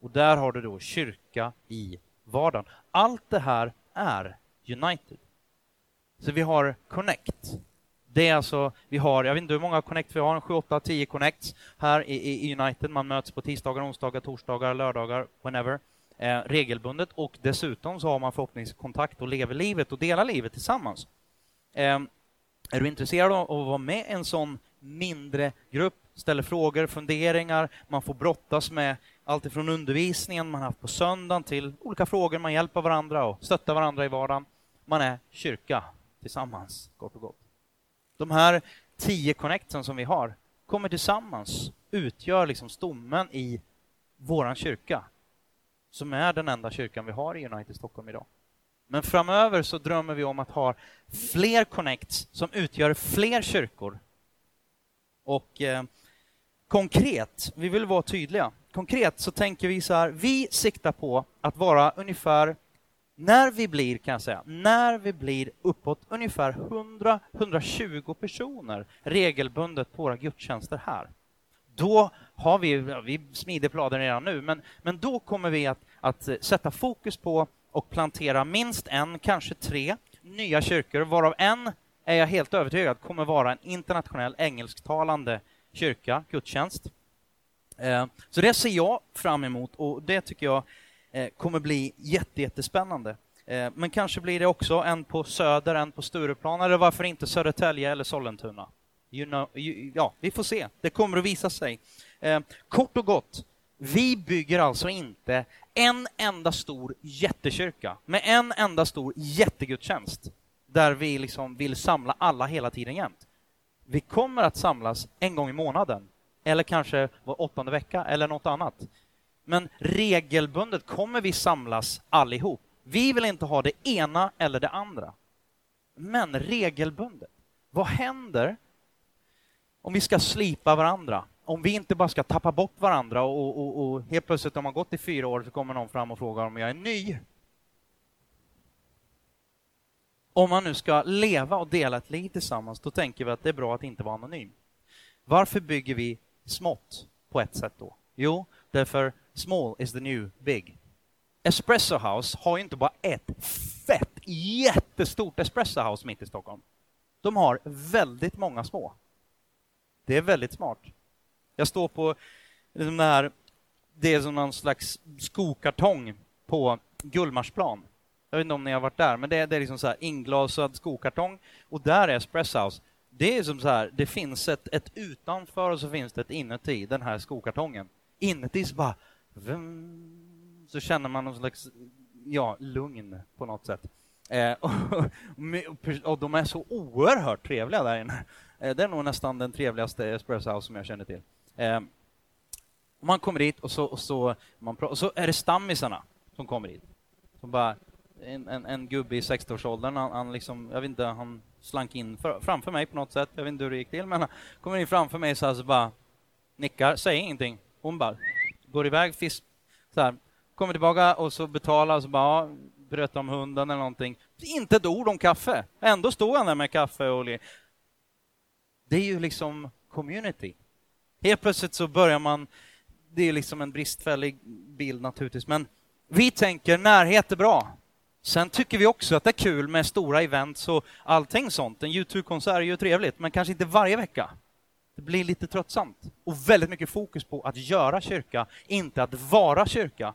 Och där har du då kyrka i vardagen. Allt det här är United. Så vi har Connect. Det är alltså, vi har, jag vet inte hur många Connect vi har, 7, 8, 10 Connects här i, i United. Man möts på tisdagar, onsdagar, torsdagar, lördagar, whenever. Eh, regelbundet och dessutom så har man förhoppningsvis kontakt och lever livet och delar livet tillsammans. Eh, är du intresserad av att vara med i en sån mindre grupp, ställer frågor, funderingar, man får brottas med allt ifrån undervisningen man haft på söndagen till olika frågor, man hjälper varandra och stöttar varandra i vardagen. Man är kyrka tillsammans, kort och gott. De här tio connecten som vi har kommer tillsammans utgör liksom stommen i våran kyrka, som är den enda kyrkan vi har i United Stockholm idag. Men framöver så drömmer vi om att ha fler connects som utgör fler kyrkor Och eh, konkret, vi vill vara tydliga. Konkret så tänker vi så här, vi siktar på att vara ungefär när vi blir, kan jag säga, när vi blir uppåt ungefär 100-120 personer regelbundet på våra gudstjänster här, då har vi, vi smider planer redan nu, men, men då kommer vi att, att eh, sätta fokus på och plantera minst en, kanske tre nya kyrkor, varav en är jag helt övertygad kommer vara en internationell engelsktalande kyrka, gudstjänst. Eh, så det ser jag fram emot och det tycker jag Eh, kommer bli jättespännande. Eh, men kanske blir det också en på Söder, en på Stureplan, eller varför inte Södertälje eller Sollentuna? You know, you, ja, vi får se. Det kommer att visa sig. Eh, kort och gott, vi bygger alltså inte en enda stor jättekyrka med en enda stor jättegudstjänst där vi liksom vill samla alla hela tiden jämt. Vi kommer att samlas en gång i månaden eller kanske var åttonde vecka eller något annat. Men regelbundet kommer vi samlas allihop. Vi vill inte ha det ena eller det andra. Men regelbundet. Vad händer om vi ska slipa varandra? Om vi inte bara ska tappa bort varandra och, och, och helt plötsligt om man gått i fyra år så kommer någon fram och frågar om jag är ny. Om man nu ska leva och dela ett liv tillsammans, då tänker vi att det är bra att inte vara anonym. Varför bygger vi smått på ett sätt då? Jo, därför small is the new big. Espresso House har ju inte bara ett fett, jättestort Espresso House mitt i Stockholm. De har väldigt många små. Det är väldigt smart. Jag står på liksom den här, det är som någon slags skokartong på Gullmarsplan. Jag vet inte om ni har varit där, men det är, det är liksom så här inglasad skokartong och där är Espresso House. Det är som så här, det finns ett, ett utanför och så finns det ett inuti den här skokartongen. Inuti så bara vum, så känner man någon slags ja, lugn på något sätt. Eh, och, och, de är så oerhört trevliga där inne. Eh, det är nog nästan den trevligaste Espresso House som jag känner till. Eh, man kommer dit och så, och så, man, och så är det stammisarna som kommer dit. Som bara, en, en, en gubbe i 60-årsåldern, han, han, liksom, jag vet inte, han slank in för, framför mig på något sätt, jag vet inte hur det gick till, men han kommer in framför mig så, här, så bara nickar, säger ingenting. Hon bara går iväg, fisk, så här, kommer tillbaka och så betalar och så bara, ja, bröt om hunden eller någonting. Inte ett ord om kaffe. Ändå står han där med kaffe och Det är ju liksom community. Helt plötsligt så börjar man, det är liksom en bristfällig bild naturligtvis, men vi tänker närhet är bra. Sen tycker vi också att det är kul med stora events och allting sånt. En YouTube-konsert är ju trevligt, men kanske inte varje vecka. Det blir lite tröttsamt. Och väldigt mycket fokus på att göra kyrka, inte att vara kyrka.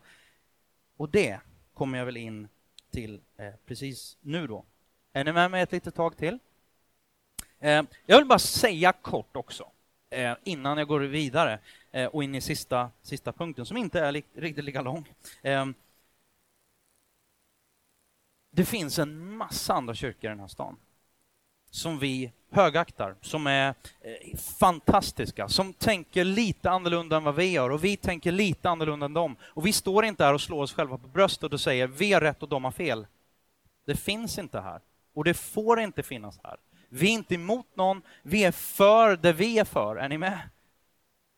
Och det kommer jag väl in till eh, precis nu då. Är ni med mig ett litet tag till? Eh, jag vill bara säga kort också, eh, innan jag går vidare eh, och in i sista, sista punkten, som inte är li riktigt lika lång. Eh, det finns en massa andra kyrkor i den här stan som vi högaktar, som är eh, fantastiska, som tänker lite annorlunda än vad vi gör och vi tänker lite annorlunda än dem. Och vi står inte här och slår oss själva på bröstet och säger vi har rätt och de har fel. Det finns inte här och det får inte finnas här. Vi är inte emot någon, vi är för det vi är för. Är ni med?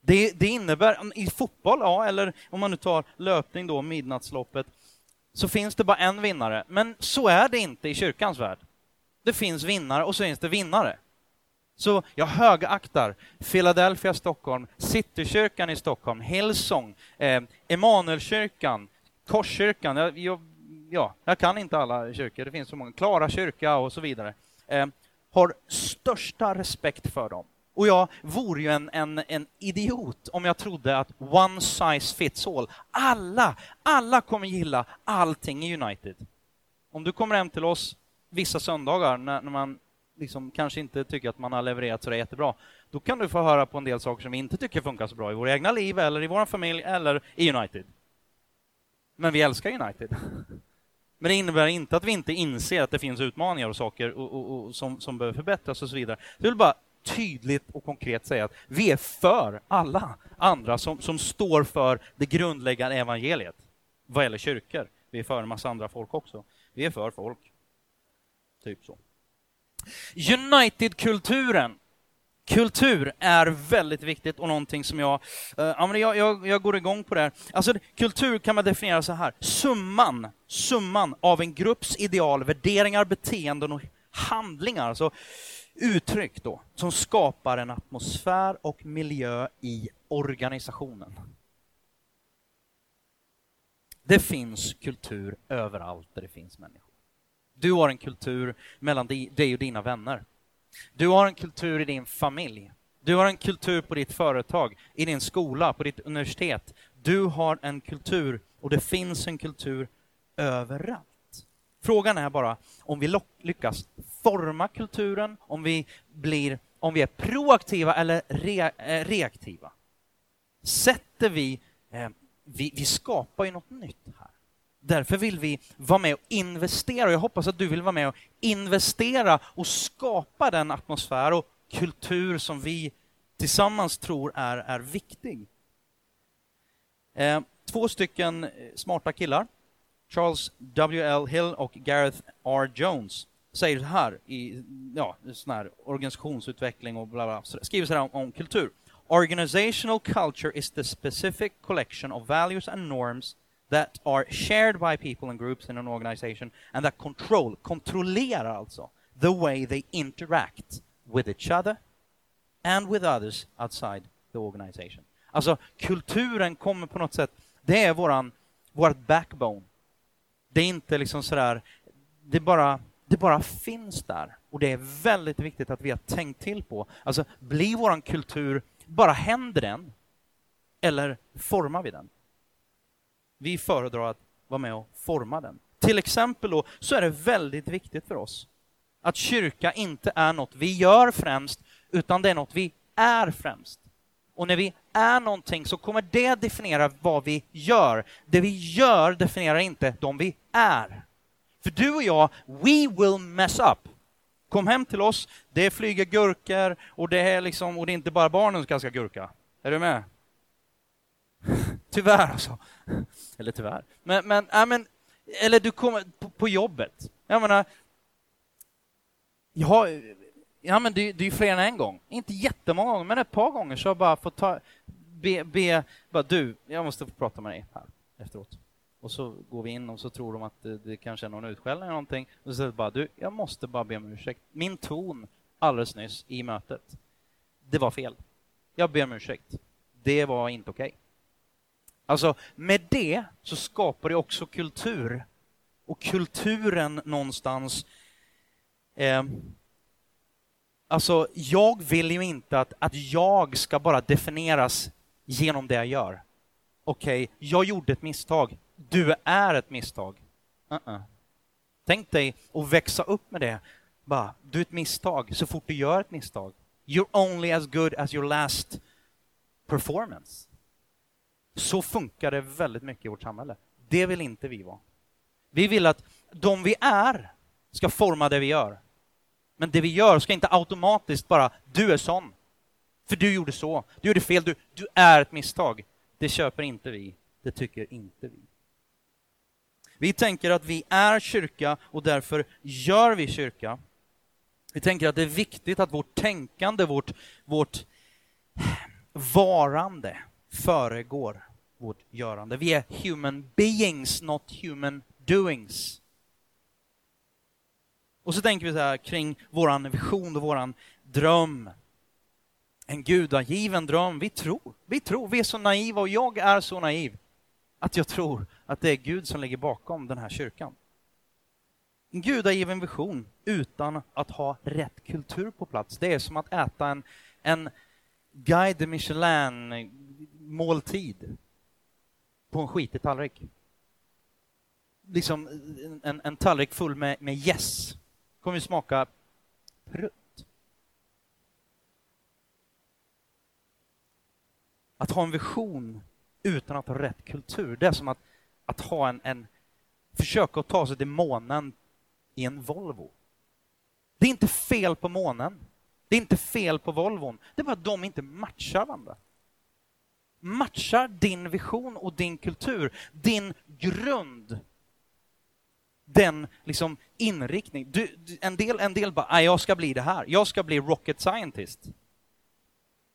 Det, det innebär, i fotboll, ja, eller om man nu tar löpning då, midnattsloppet, så finns det bara en vinnare. Men så är det inte i kyrkans värld. Det finns vinnare och så finns det vinnare. Så jag högaktar Philadelphia, Stockholm, Citykyrkan i Stockholm, Hillsong, eh, Emanuelkyrkan, Korskyrkan. Jag, jag, ja, jag kan inte alla kyrkor, det finns så många. Klara kyrka och så vidare. Eh, har största respekt för dem. Och jag vore ju en, en, en idiot om jag trodde att one size fits all. Alla, alla kommer gilla allting i United. Om du kommer hem till oss vissa söndagar när, när man liksom kanske inte tycker att man har levererat så det är jättebra, då kan du få höra på en del saker som vi inte tycker funkar så bra i våra egna liv, eller i vår familj, eller i United. Men vi älskar United. Men det innebär inte att vi inte inser att det finns utmaningar och saker och, och, och som, som behöver förbättras och så vidare. Jag vill bara tydligt och konkret säga att vi är för alla andra som, som står för det grundläggande evangeliet vad gäller kyrkor. Vi är för en massa andra folk också. Vi är för folk. Typ så. United-kulturen Kultur är väldigt viktigt och någonting som jag, eh, ja, men jag, jag, jag går igång på där. Alltså, kultur kan man definiera så här. Summan, summan av en grupps ideal, värderingar, beteenden och handlingar, alltså uttryck då, som skapar en atmosfär och miljö i organisationen. Det finns kultur överallt där det finns människor. Du har en kultur mellan dig och dina vänner. Du har en kultur i din familj. Du har en kultur på ditt företag, i din skola, på ditt universitet. Du har en kultur och det finns en kultur överallt. Frågan är bara om vi lyckas forma kulturen, om vi, blir, om vi är proaktiva eller re, eh, reaktiva. Sätter vi, eh, vi, vi skapar ju något nytt här. Därför vill vi vara med och investera, och jag hoppas att du vill vara med och investera och skapa den atmosfär och kultur som vi tillsammans tror är, är viktig. Eh, två stycken eh, smarta killar, Charles W.L. Hill och Gareth R. Jones, säger så här i ja, sån här organisationsutveckling och bla bla, skriver så här om, om kultur. Organizational culture is the specific collection of values and norms that are shared by people and groups in an organization and that control, kontrollerar alltså, the way they interact with each other and with others outside the organization. Alltså kulturen kommer på något sätt, det är våran, vårt backbone. Det är inte liksom sådär, det bara, det bara finns där. Och det är väldigt viktigt att vi har tänkt till på, alltså blir våran kultur, bara händer den? Eller formar vi den? Vi föredrar att vara med och forma den. Till exempel då, så är det väldigt viktigt för oss att kyrka inte är något vi gör främst, utan det är något vi är främst. Och när vi är någonting så kommer det definiera vad vi gör. Det vi gör definierar inte de vi är. För du och jag, we will mess up. Kom hem till oss, det flyger gurkor och det är liksom, och det är inte bara barnen som ska gurka. Är du med? Tyvärr alltså. Eller tyvärr. Men, men, äh, men eller du kommer på, på jobbet. Jag menar, jag har, ja men det, det är ju fler än en gång. Inte jättemånga gånger, men ett par gånger så har jag bara fått ta, be, be bara du, jag måste få prata med dig här efteråt. Och så går vi in och så tror de att det, det kanske är någon utskällning eller någonting. Och så säger bara du, jag måste bara be om ursäkt. Min ton alldeles nyss i mötet, det var fel. Jag ber om ursäkt. Det var inte okej. Okay. Alltså, med det så skapar det också kultur. Och kulturen någonstans... Eh, alltså, jag vill ju inte att, att jag ska bara definieras genom det jag gör. Okej, okay, jag gjorde ett misstag. Du är ett misstag. Uh -uh. Tänk dig att växa upp med det. Bara, du är ett misstag så fort du gör ett misstag. You're only as good as your last performance. Så funkar det väldigt mycket i vårt samhälle. Det vill inte vi vara. Vi vill att de vi är ska forma det vi gör. Men det vi gör ska inte automatiskt bara, du är sån. För du gjorde så, du gjorde fel, du, du är ett misstag. Det köper inte vi, det tycker inte vi. Vi tänker att vi är kyrka och därför gör vi kyrka. Vi tänker att det är viktigt att vårt tänkande, vårt, vårt varande föregår vårt görande. Vi är human beings, not human doings. Och så tänker vi så här kring våran vision och våran dröm. En gudagiven dröm. Vi tror, vi tror, vi är så naiva och jag är så naiv att jag tror att det är Gud som ligger bakom den här kyrkan. En gudagiven vision utan att ha rätt kultur på plats. Det är som att äta en, en Guide Michelin måltid på en skitig tallrik. Liksom en, en tallrik full med, med gäss. kommer ju smaka prutt. Att ha en vision utan att ha rätt kultur, det är som att, att ha en, en försöka att ta sig till månen i en Volvo. Det är inte fel på månen. Det är inte fel på Volvon. Det är bara att de inte matchar varandra matchar din vision och din kultur, din grund, den liksom inriktning. Du, en, del, en del bara, ah, jag ska bli det här, jag ska bli rocket scientist.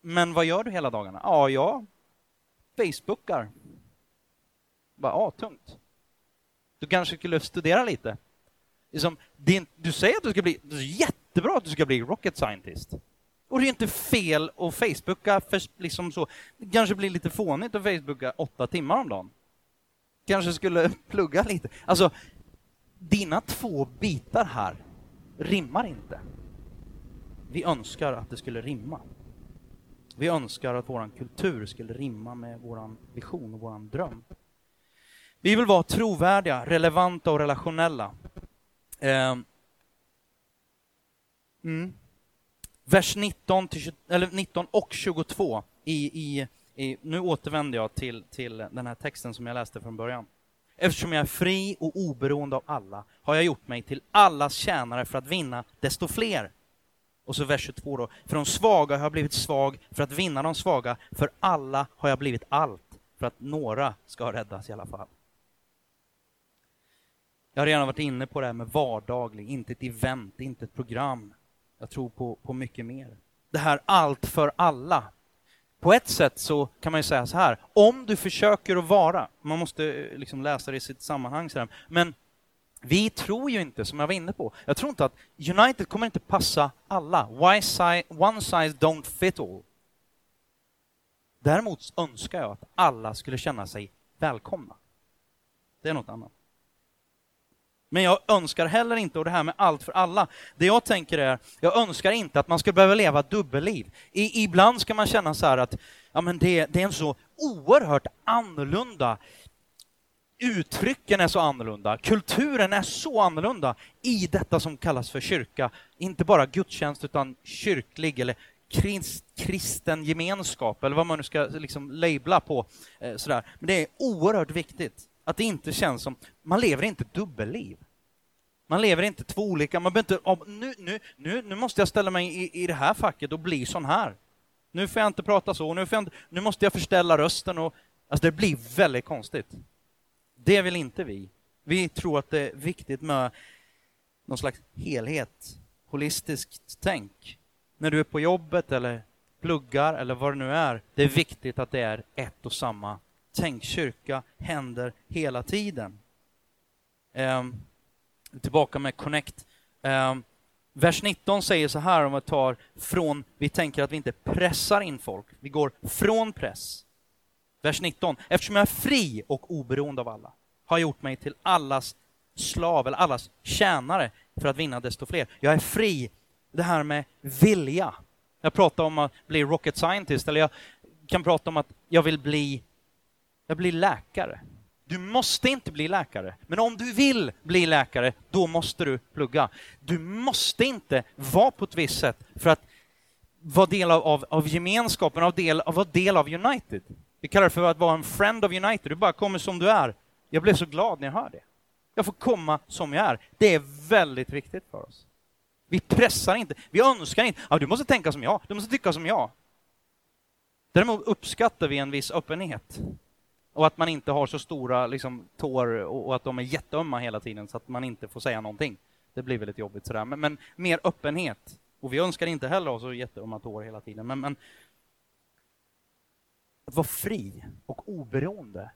Men vad gör du hela dagarna? Ja, jag Facebookar. Bara, ja, tungt. Du kanske skulle studera lite. Liksom, din, du säger att du ska bli, det är jättebra att du ska bli rocket scientist. Och det är inte fel att Facebooka, för liksom så. Det kanske blir lite fånigt att Facebooka åtta timmar om dagen. Kanske skulle plugga lite. Alltså, dina två bitar här rimmar inte. Vi önskar att det skulle rimma. Vi önskar att vår kultur skulle rimma med vår vision och vår dröm. Vi vill vara trovärdiga, relevanta och relationella. Ehm. Mm. Vers 19, till, eller 19 och 22 i, i, i, nu återvänder jag till, till den här texten som jag läste från början. Eftersom jag är fri och oberoende av alla har jag gjort mig till allas tjänare för att vinna desto fler. Och så vers 22 då. För de svaga har jag blivit svag för att vinna de svaga. För alla har jag blivit allt för att några ska räddas i alla fall. Jag har redan varit inne på det här med vardaglig, inte ett event, inte ett program. Jag tror på, på mycket mer. Det här allt för alla. På ett sätt så kan man ju säga så här, om du försöker att vara, man måste eh, liksom läsa det i sitt sammanhang, så här, men vi tror ju inte, som jag var inne på, jag tror inte att United kommer inte passa alla. One size don't fit all. Däremot önskar jag att alla skulle känna sig välkomna. Det är något annat. Men jag önskar heller inte, och det här med allt för alla, det jag tänker är, jag önskar inte att man ska behöva leva dubbelliv. I, ibland ska man känna så här att ja, men det, det är en så oerhört annorlunda uttrycken är så annorlunda, kulturen är så annorlunda i detta som kallas för kyrka. Inte bara gudstjänst, utan kyrklig eller krist, kristen gemenskap, eller vad man nu ska liksom labla på. Eh, sådär. Men det är oerhört viktigt att det inte känns som, man lever inte dubbelliv. Man lever inte två olika, man behöver inte, nu, nu, nu, nu måste jag ställa mig i, i det här facket och bli sån här. Nu får jag inte prata så, nu, får jag inte, nu måste jag förställa rösten och alltså det blir väldigt konstigt. Det vill inte vi. Vi tror att det är viktigt med någon slags helhet, holistiskt tänk. När du är på jobbet eller pluggar eller vad det nu är, det är viktigt att det är ett och samma tänk. Kyrka händer hela tiden. Eh, tillbaka med Connect. Eh, vers 19 säger så här om vi tar från, vi tänker att vi inte pressar in folk, vi går från press Vers 19. Eftersom jag är fri och oberoende av alla har jag gjort mig till allas slav eller allas tjänare för att vinna desto fler. Jag är fri. Det här med vilja. Jag pratar om att bli rocket scientist eller jag kan prata om att jag vill bli jag blir läkare. Du måste inte bli läkare, men om du vill bli läkare, då måste du plugga. Du måste inte vara på ett visst sätt för att vara del av, av, av gemenskapen, av del, av vara del av United. Vi kallar det för att vara en friend of United. Du bara kommer som du är. Jag blev så glad när jag hör det. Jag får komma som jag är. Det är väldigt viktigt för oss. Vi pressar inte, vi önskar inte, ja, du måste tänka som jag, du måste tycka som jag. Däremot uppskattar vi en viss öppenhet. Och att man inte har så stora liksom, tår och att de är jätteömma hela tiden så att man inte får säga någonting. Det blir väldigt jobbigt sådär. Men, men mer öppenhet. Och vi önskar inte heller ha så jätteömma tår hela tiden. Men, men att vara fri och oberoende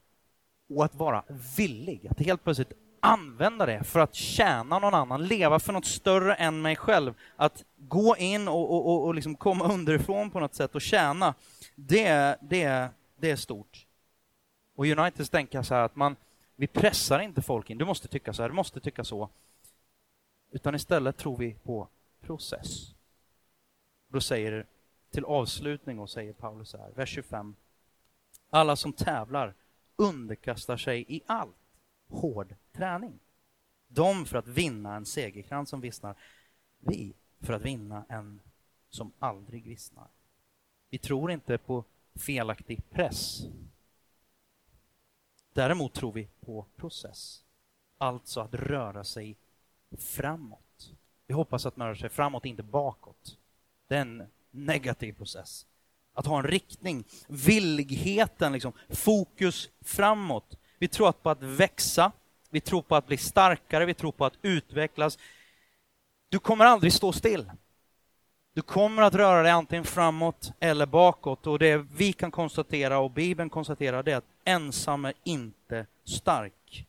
och att vara villig, att helt plötsligt använda det för att tjäna någon annan, leva för något större än mig själv. Att gå in och, och, och, och liksom komma underifrån på något sätt och tjäna, det, det, det är stort. Och Uniteds tänker så här att man, vi pressar inte folk in, du måste tycka så här, du måste tycka så. Utan istället tror vi på process. Då säger till avslutning och säger Paulus så här, vers 25. Alla som tävlar underkastar sig i allt hård träning. De för att vinna en segerkrans som vissnar. Vi för att vinna en som aldrig vissnar. Vi tror inte på felaktig press. Däremot tror vi på process. Alltså att röra sig framåt. Vi hoppas att man rör sig framåt, inte bakåt. Det är en negativ process. Att ha en riktning, villigheten, liksom, fokus framåt. Vi tror på att växa, vi tror på att bli starkare, vi tror på att utvecklas. Du kommer aldrig stå still. Du kommer att röra dig antingen framåt eller bakåt och det vi kan konstatera och Bibeln konstaterar det är att ensam är inte stark.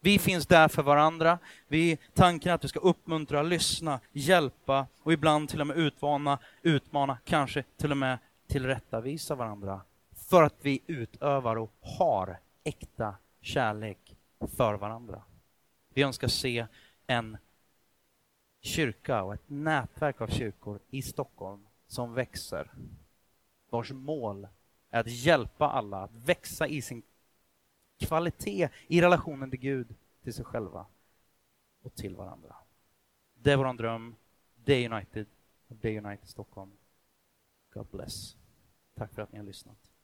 Vi finns där för varandra. Vi, tanken är att vi ska uppmuntra, lyssna, hjälpa och ibland till och med utvana, utmana, kanske till och med tillrättavisa varandra. För att vi utövar och har äkta kärlek för varandra. Vi önskar se en kyrka och ett nätverk av kyrkor i Stockholm som växer. Vars mål är att hjälpa alla att växa i sin kvalitet i relationen till Gud, till sig själva och till varandra. Det är vår dröm. Det är United. Det är United Stockholm. God bless. Tack för att ni har lyssnat.